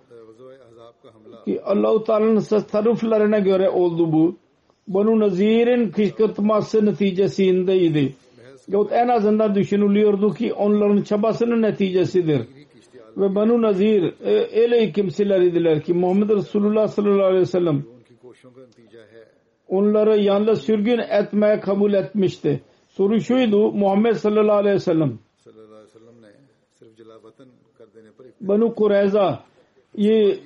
ki Allah-u Teala'nın tasarruflarına göre oldu bu. Banu Nazir'in kışkırtması neticesindeydi. Yahut en azından düşünülüyordu ki onların çabasının neticesidir. Ve Banu Nazir e, öyle kimseler idiler ki Muhammed Resulullah sallallahu aleyhi ve sellem onları yalnız sürgün etmeye kabul etmişti. Soru şuydu Muhammed sallallahu aleyhi ve sellem Banu Kureyza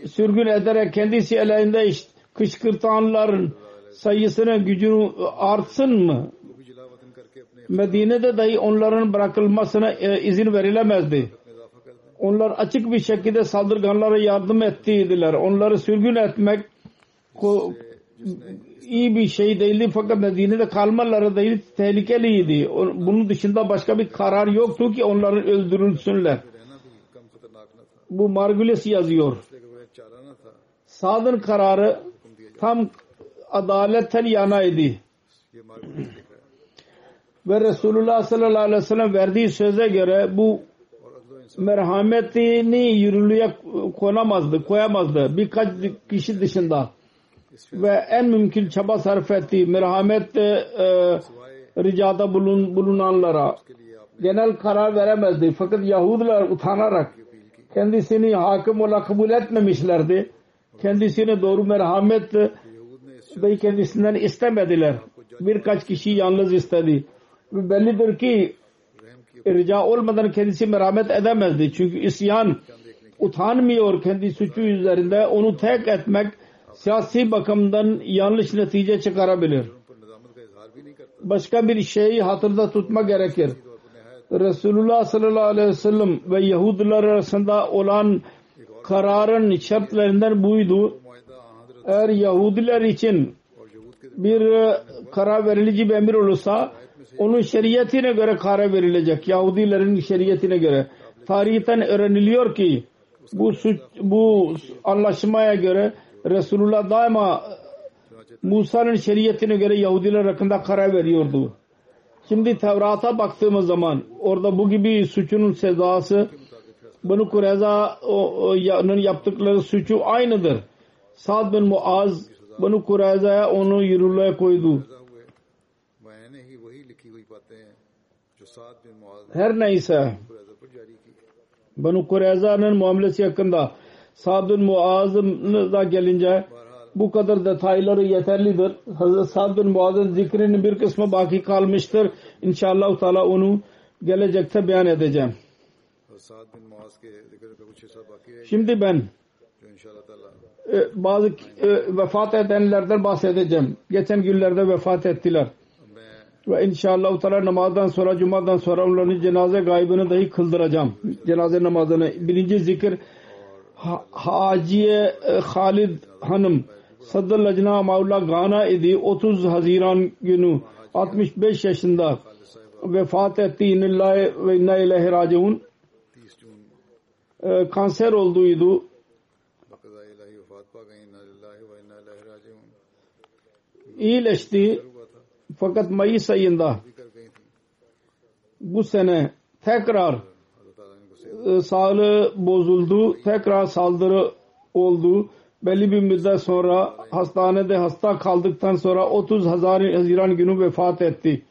sürgün ederek kendisi elinde kışkırtanların sayısına gücü artsın mı? Medine'de dahi onların bırakılmasına e, izin verilemezdi. Onlar açık bir şekilde saldırganlara yardım ettiydiler. Onları sürgün etmek iyi bir şey değildi fakat Medine'de kalmaları değil tehlikeliydi. Bunun dışında başka bir karar yoktu ki onların öldürülsünler. Bu Margulis yazıyor. Sadın kararı tam adaletten yanaydı. Ve Resulullah sallallahu aleyhi ve sellem verdiği söze göre bu merhametini yürürlüğe konamazdı, koyamazdı. Birkaç kişi dışında. Ve en mümkün çaba sarf ettiği merhamet e, ricada bulun, bulunanlara genel karar veremezdi. Fakat Yahudiler utanarak kendisini hakim olarak kabul etmemişlerdi. Kendisine doğru merhamet dahi kendisinden istemediler. Birkaç kişi yalnız istedi. Bellidir ki rica olmadan kendisi merhamet edemezdi. Çünkü isyan utanmıyor kendi suçu üzerinde. Onu tek etmek siyasi bakımdan yanlış netice çıkarabilir. Başka bir şeyi hatırda tutma gerekir. Resulullah sallallahu aleyhi ve sellem ve Yahudiler arasında olan kararın şartlarından buydu eğer Yahudiler için bir e, karar verilici bir emir olursa onun şeriatine göre karar verilecek. Yahudilerin şeriatine göre. Tarihten öğreniliyor ki bu suç, bu anlaşmaya göre Resulullah daima e, Musa'nın şeriatine göre Yahudiler hakkında karar veriyordu. Şimdi Tevrat'a baktığımız zaman orada bu gibi suçunun cezası Banu Kureyza'nın yaptıkları suçu aynıdır. Sa'd bin Muaz Banu Kuraza'ya onu yürürlüğe koydu. Her neyse Banu Kureyza'nın muamelesi hakkında Sa'd bin Muaz'a gelince bu kadar detayları yeterlidir. Hazreti Sa'd bin Muaz'ın zikrinin bir kısmı baki kalmıştır. İnşallah Teala onu gelecekte beyan edeceğim. Şimdi ben e, bazı e, vefat edenlerden bahsedeceğim. Geçen günlerde vefat ettiler. Ve inşallah Teala namazdan sonra, cumadan sonra onların cenaze gaybını dahi kıldıracağım. Cenaze namazını. Birinci zikir ha Haciye e, Halid Hanım Sadr Lajna Maula Gana idi. 30 Haziran günü 65 yaşında vefat etti. İnillahi ve inna ilahi raciun. Kanser olduğuydu iyileşti fakat Mayıs ayında bu sene tekrar e, sağlığı bozuldu. Tekrar saldırı oldu. Belli bir müddet sonra hastanede hasta kaldıktan sonra 30 Haziran günü vefat etti.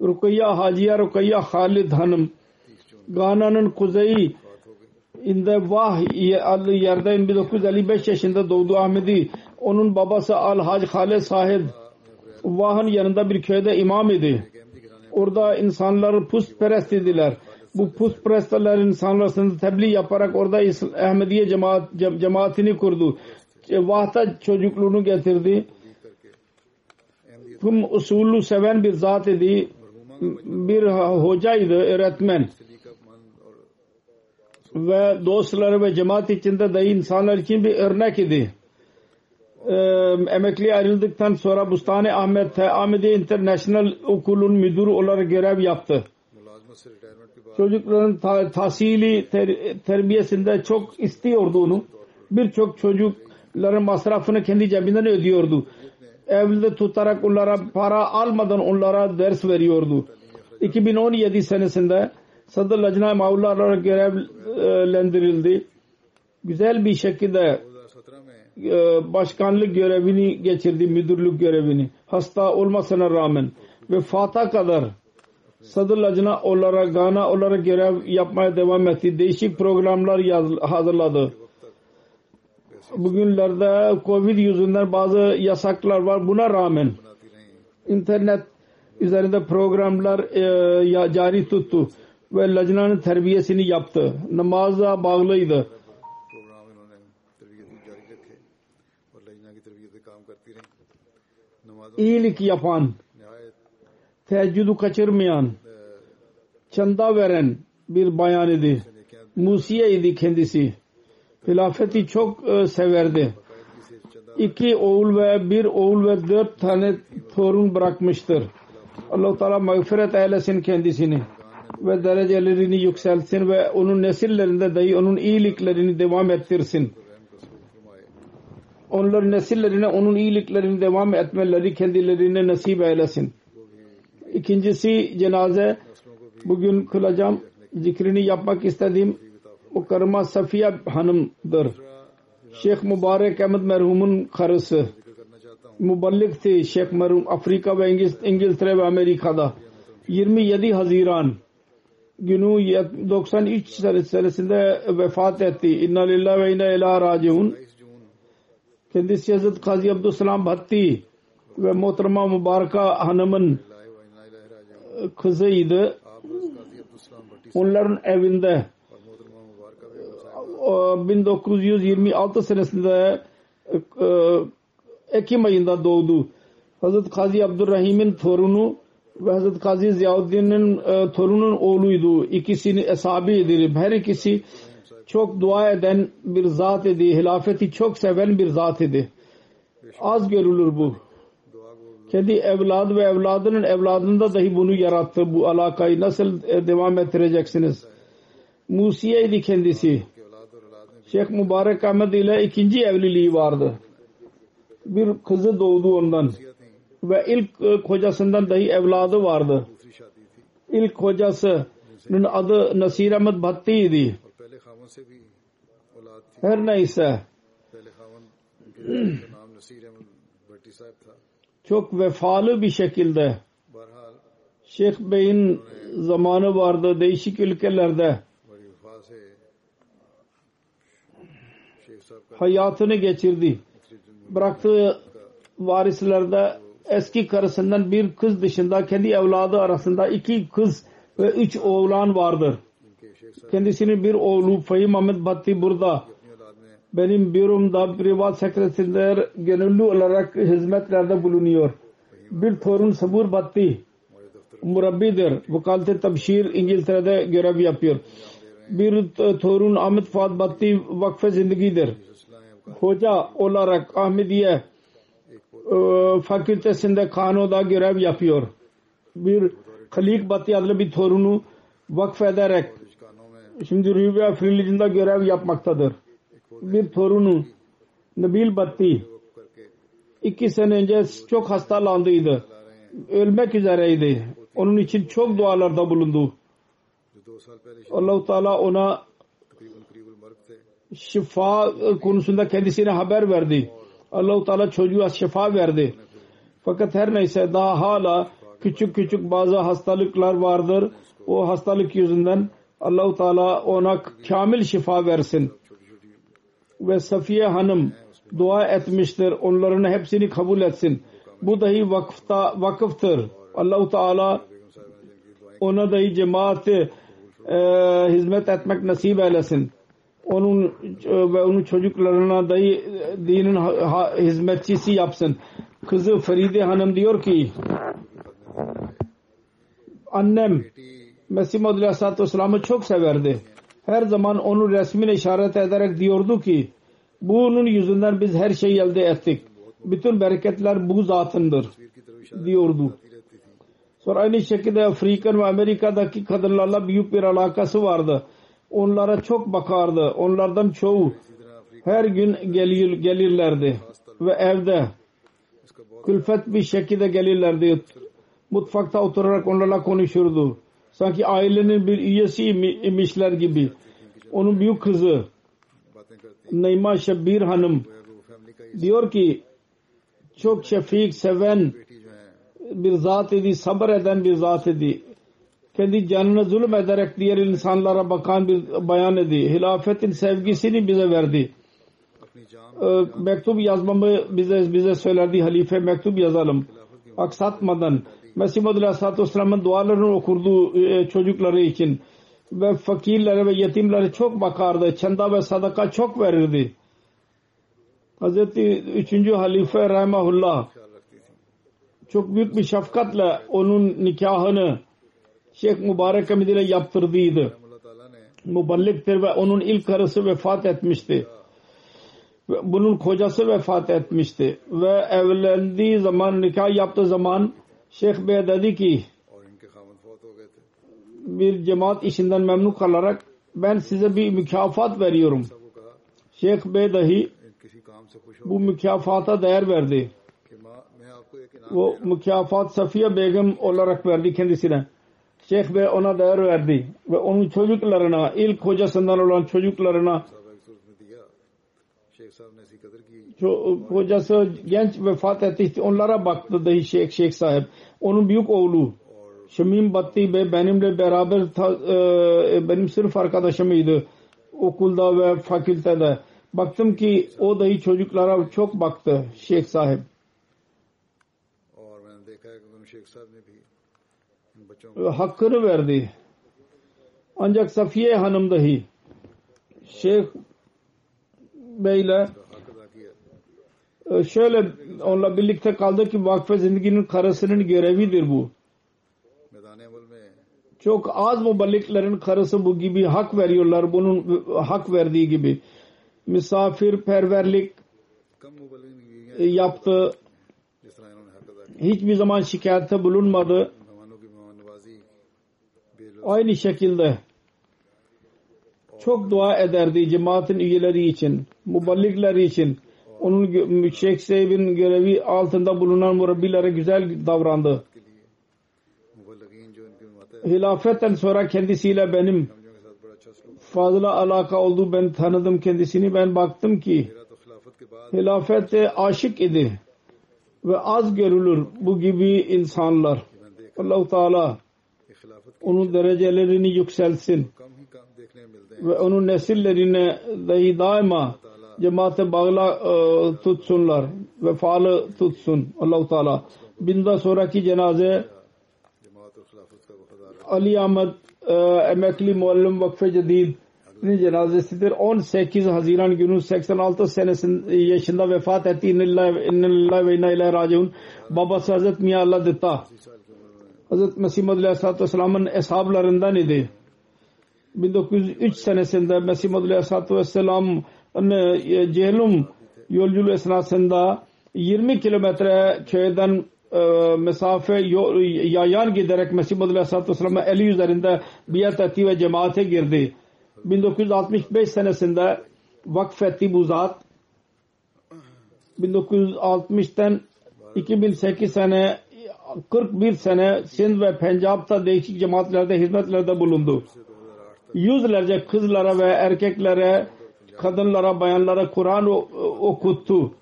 Rukayya Hacıya Rukayya Halid Hanım Gana'nın kuzeyi inde Vah adlı yerde 1955 yaşında doğdu Ahmedi onun babası Al-Hac Hale Sahib Vah'ın yanında bir köyde imam idi. Orada insanları pustperest idiler. Bu pustperestler insanlar tebliğ yaparak orada Ahmediye cemaat, cemaatini kurdu. E, vah'ta çocukluğunu getirdi. Tüm usulü seven bir zat idi. Bir hocaydı, öğretmen. Ve dostları ve cemaat içinde de insanlar için bir örnek idi e, emekliye ayrıldıktan sonra Bustani Ahmet Ahmedi International Okulu'nun müdürü olarak görev yaptı. Çocukların ta, tahsili ter, terbiyesinde çok istiyordu onu. Birçok çocukların masrafını kendi cebinden ödüyordu. Evde tutarak onlara para almadan onlara ders veriyordu. 2017 senesinde Sadır Lajna Mavla olarak görevlendirildi. Güzel bir şekilde e, başkanlık görevini geçirdi, müdürlük görevini. Hasta olmasına rağmen vefata kadar sadırlacına olarak, gana olarak görev yapmaya devam etti. Değişik programlar yaz, hazırladı. Bugünlerde Covid yüzünden bazı yasaklar var. Buna rağmen internet üzerinde programlar e, cari tuttu ve lacnanın terbiyesini yaptı. Namaza bağlıydı iyilik yapan, teheccüdü kaçırmayan, çanda veren bir bayan idi. Musiye idi kendisi. Hilafeti çok e, severdi. İki oğul ve bir oğul ve dört tane torun bırakmıştır. Allah-u Teala mağfiret eylesin kendisini ve derecelerini yükselsin ve onun nesillerinde dahi onun iyiliklerini devam ettirsin onların nesillerine onun iyiliklerini devam etmeleri kendilerine nasip eylesin. İkincisi cenaze bugün kılacağım zikrini yapmak istediğim o karıma Safiye hanımdır. Şeyh Mübarek Ahmet merhumun karısı. Muballikti Şeyh merhum Afrika ve İngiltere ve Amerika'da. 27 Haziran günü 93 senesinde vefat etti. İnna lillahi ve inna ilahe raciun kendisi Hazret Kazi Abdüselam Bhatti ve Muhterema Mubaraka Hanım'ın kızıydı. Onların evinde e, 1926 senesinde e, Ekim ayında doğdu. Hazret Kazi Abdurrahim'in torunu ve Hazret Kazi Ziyaüddin'in e, torunun oğluydu. İkisini eshabiydi. Her ikisi çok dua eden bir zat idi. Hilafeti çok seven bir zat idi. Az görülür bu. Kendi evladı ve evladının evladında dahi bunu yarattı. Bu alakayı nasıl e, devam ettireceksiniz? Musiye'ydi kendisi. Şeyh Mübarek Ahmet ile ikinci evliliği vardı. Bir kızı doğdu ondan. Ve ilk e, kocasından dahi evladı vardı. İlk kocasının adı Nasir Ahmet Bhatti'ydi. Her neyse çok vefalı bir şekilde Şeyh Bey'in zamanı vardı değişik ülkelerde hayatını geçirdi. Bıraktığı varislerde eski karısından bir kız dışında kendi evladı arasında iki kız ve üç oğlan vardır. Kendisinin bir oğlu Fahim Ahmet Bhatti burada. Benim büromda privat sekreterler gönüllü olarak hizmetlerde bulunuyor. Bir torun Sabur Bhatti murabbidir. Vukalete Tabşir İngiltere'de görev yapıyor. Bir torun Ahmet Fuat Bhatti vakfe zindigidir. Hoca olarak Ahmediye e, fakültesinde Kano'da görev yapıyor. Bir Halik Bhatti adlı bir torunu vakfederek şimdi Rüya Religion'da görev yapmaktadır. Bir torunu Nabil Batti iki sene önce çok hastalandıydı. Ölmek üzereydi. Onun için çok dualarda bulundu. Allah-u Teala ona şifa konusunda kendisine haber verdi. Allah-u Teala çocuğa şifa verdi. Fakat her neyse daha hala küçük küçük bazı hastalıklar vardır. O hastalık yüzünden Allah-u Teala ona kamil şifa versin. Ve Safiye Hanım dua etmiştir. Onların hepsini kabul etsin. Bu dahi vakıfta, vakıftır. Allah-u Teala ona dahi cemaati e, hizmet etmek nasip eylesin. Onun e, ve onun çocuklarına dahi e, dinin hizmetçisi yapsın. Kızı Feride Hanım diyor ki annem Mesih Madül Aleyhisselatü Vesselam'ı çok severdi. Her zaman onun resmine işaret ederek diyordu ki bunun yüzünden biz her şeyi elde ettik. Bütün bereketler bu zatındır diyordu. Sonra aynı şekilde Afrikan ve Amerika'daki kadınlarla büyük bir alakası vardı. Onlara çok bakardı. Onlardan çoğu her gün gelir, gelirlerdi ve evde külfet bir şekilde gelirlerdi. Mutfakta oturarak onlarla konuşurdu sanki ailenin bir üyesiymişler gibi. Onun büyük kızı Neyma Şabir Hanım diyor ki çok şefik seven bir zat idi, sabır eden bir zat idi. Kendi canına zulüm ederek diğer insanlara bakan bir bayan idi. Hilafetin sevgisini bize verdi. Ee, mektup yazmamı bize bize söylerdi halife mektup yazalım. Aksatmadan Mesih Madül Aleyhisselatü Vesselam'ın dualarını okurduğu e, çocukları için ve fakirlere ve yetimlere çok bakardı. Çenda ve sadaka çok verirdi. Hz. 3. Halife Rahimahullah çok büyük bir şefkatle onun nikahını Şeyh Mübarek Hamid ile yaptırdıydı. Muballiktir ve onun ilk karısı vefat etmişti. Bunun kocası vefat etmişti. Ve evlendiği zaman, nikah yaptığı zaman Şeyh Bey dedi ki bir cemaat işinden memnun kalarak ben size bir mükafat veriyorum. Şeyh Bey dahi bu mükafata değer verdi. O mükafat Safiye Begüm olarak verdi kendisine. Şeyh Bey ona değer verdi ve onun çocuklarına, ilk hocasından olan çocuklarına e, hocası genç vefat etmişti. Onlara baktı dahi şey, Şeyh Şeyh sahip. Onun büyük oğlu Şemim Batti Bey benimle beraber e, e, benim sırf arkadaşımydı. Okulda ve fakültede. Baktım ki o dahi çocuklara çok baktı Şeyh sahip. Hakkını verdi. Ancak Safiye Hanım dahi Şeyh Bey'le e, şöyle onunla birlikte kaldı ki vakfe zindaginin karısının görevidir bu. Çok az muballiklerin karısı bu gibi hak veriyorlar. Bunun e, hak verdiği gibi. Misafirperverlik e, yaptı. Hiçbir zaman şikayette bulunmadı. Aynı şekilde çok dua ederdi cemaatin üyeleri için, muballikleri için. Onun Şeyh Seyb'in görevi altında bulunan murabbilere güzel davrandı. Hilafetten sonra kendisiyle benim fazla alaka oldu. Ben tanıdım kendisini. Ben baktım ki hilafete aşık idi ve az görülür bu gibi insanlar. Allah-u Teala onun derecelerini yükselsin ve onun nesillerine dahi daima cemaate bağla e, tutsunlar ve faalı tutsun Allahu Teala. Binden sonraki cenaze Ali Ahmet e, emekli muallim vakfe cedid cenazesidir. 18 Haziran günü 86 senesinde yaşında vefat etti. İnnelillah ve inna ilahe raciun. Babası Hazret Miya Allah Ditta. Hazret Mesih Madalya Aleyhisselatü Vesselam'ın eshablarından idi. 1903 senesinde Mesih Maud Aleyhisselatü Vesselam'ın e, Cehlum yolculuğu esnasında 20 kilometre köyden e, mesafe yayan giderek Mesih Maud Aleyhisselatü Vesselam'a eli üzerinde biat etti ve cemaate girdi. 1965 senesinde vakfetti bu zat. 1960'tan 2008 sene 41 sene Sind ve Pencap'ta değişik cemaatlerde hizmetlerde bulundu yüzlerce kızlara ve erkeklere, kadınlara, bayanlara Kur'an okuttu.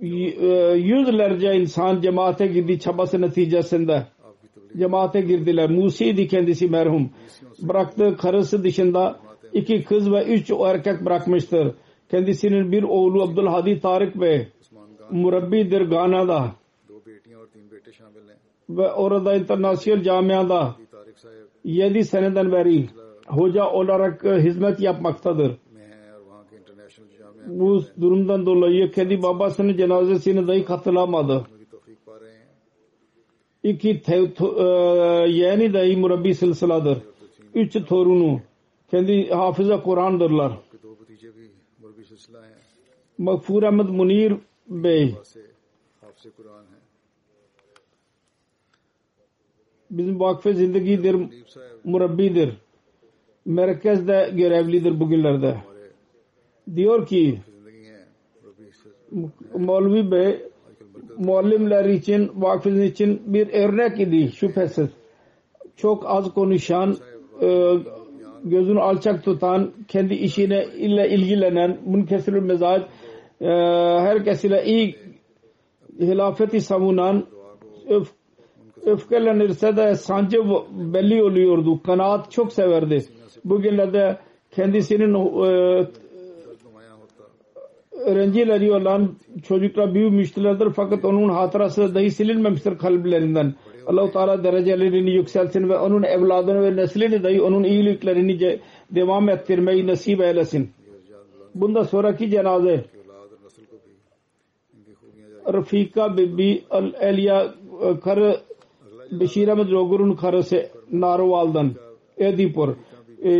E, yüzlerce insan cemaate girdi çabası neticesinde. Cemaate girdiler. Musiydi kendisi merhum. Bıraktığı karısı dışında iki kız ve üç erkek bırakmıştır. Kendisinin bir oğlu Abdülhadi Tarık Bey murabbidir Gana'da ve orada internasyonel camiada yedi seneden beri hoca olarak e, hizmet yapmaktadır. Bu durumdan dolayı kendi babasının cenazesini dahi katılamadı. İki te, to, e, yeğeni dahi murabbi silsiladır. Üç torunu kendi hafıza Kur'an'dırlar. Makfur Ahmet Munir Bey Bizim vakfe zindegidir, murabbidir. Merkezde görevlidir bugünlerde. Diyor ki Molvi Bey muallimler için, vakfin için bir örnek idi şüphesiz. Çok az konuşan, e, gözünü alçak tutan, kendi işine ile ilgilenen, münkesir mezaj, e, herkesiyle iyi hilafeti savunan, öfkelenirse de sancı belli oluyordu. Kanaat çok severdi. Bugünlerde kendisinin e, öğrencileri olan çocuklar büyümüştülerdir fakat onun hatırası dahi silinmemiştir kalplerinden. Allah-u Teala derecelerini yükselsin ve onun evladını ve neslini dahi onun iyiliklerini devam ettirmeyi nasip eylesin. Bunda sonraki cenaze Rafika Bibi al Elia e, karı Beşir Ahmet Rogur'un karısı Narval'dan Edipur e,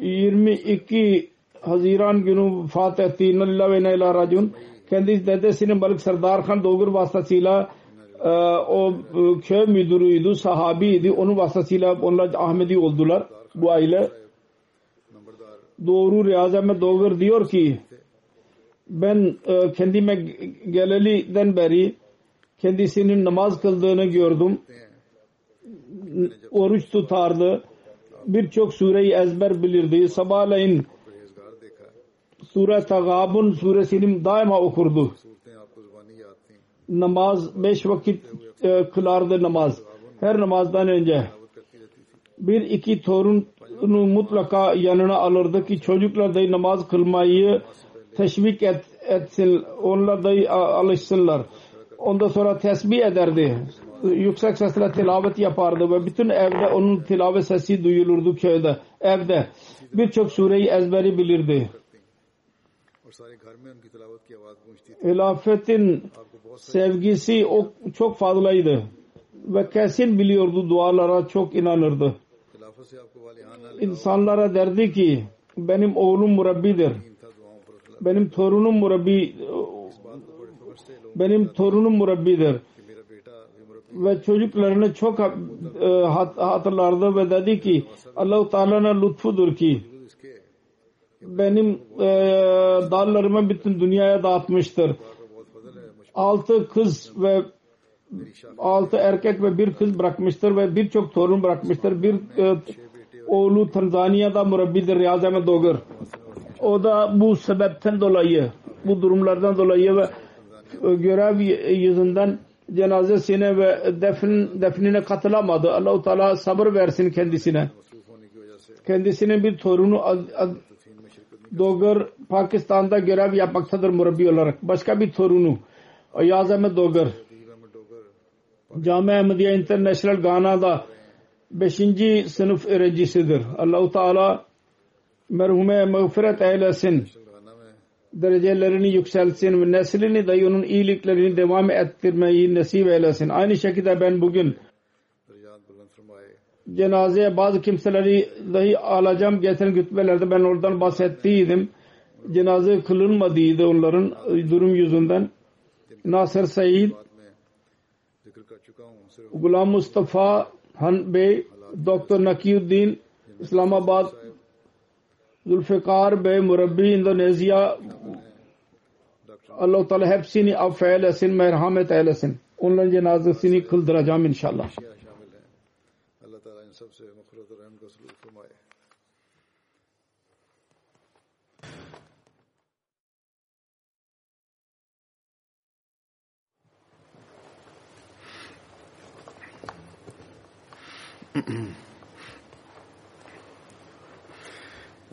22 Haziran günü vefat etti. Nalla ve Neyla Racun. Kendisi dedesinin balık Serdar Khan Dogur vasıtasıyla e, o e, köy müdürüydü, sahabiydi. Onun vasıtasıyla onlar Ahmedi oldular bu aile. Doğru Riyaz Ahmet Dogur diyor ki ben kendime geleliden beri kendisinin namaz kıldığını gördüm oruç tutardı. Birçok sureyi ezber bilirdi. Sabahleyin Sure Tagabun suresini daima okurdu. Namaz beş vakit e, kılardı namaz. Her namazdan önce bir iki torunu mutlaka yanına alırdı ki çocuklar da namaz kılmayı teşvik et, etsin. Onlar da alışsınlar. Ondan sonra tesbih ederdi yüksek sesle tilavet yapardı ve bütün evde onun tilavet sesi duyulurdu köyde, evde. Birçok sureyi ezberi bilirdi. Hilafetin sevgisi o çok fazlaydı ve kesin biliyordu dualara çok inanırdı. İnsanlara derdi ki benim oğlum murabbidir. Benim torunum murabbi benim torunum murabbidir ve çocuklarını çok e, hatırlardı ve dedi ki Allah-u Teala'nın lütfudur ki benim e, dallarımı bütün dünyaya dağıtmıştır. Altı kız ve altı erkek ve bir kız bırakmıştır ve birçok torun bırakmıştır. Bir e, oğlu Tanzanya'da murabbidir Riazeme Dogur. O da bu sebepten dolayı, bu durumlardan dolayı ve görev yüzünden cenazesine ve defn, defnine katılamadı. Allahu Teala sabır versin kendisine. Kendisinin bir torunu Dogar Pakistan'da görev yapmaktadır murabbi olarak. Başka bir torunu Ayaz Ahmet Dogar Cami Ahmediye International Ghana'da 5. sınıf öğrencisidir. Allahu Teala merhume mağfiret eylesin derecelerini yükselsin ve neslini de onun iyiliklerini devam ettirmeyi nasip eylesin. Aynı şekilde ben bugün cenazeye bazı kimseleri dahi alacağım geçen gütbelerde ben oradan bahsettiydim. Cenaze kılınmadıydı onların e, durum yüzünden. Nasır Said, Gulam Mustafa Han Bey, Doktor Nakiuddin, İslamabad Zulfikar Bey Murabbi İndonezya Allah-u Teala hepsini affeylesin, eylesin, merhamet eylesin. Onların cenazesini kıldıracağım inşallah. Mm-hmm. *clears throat*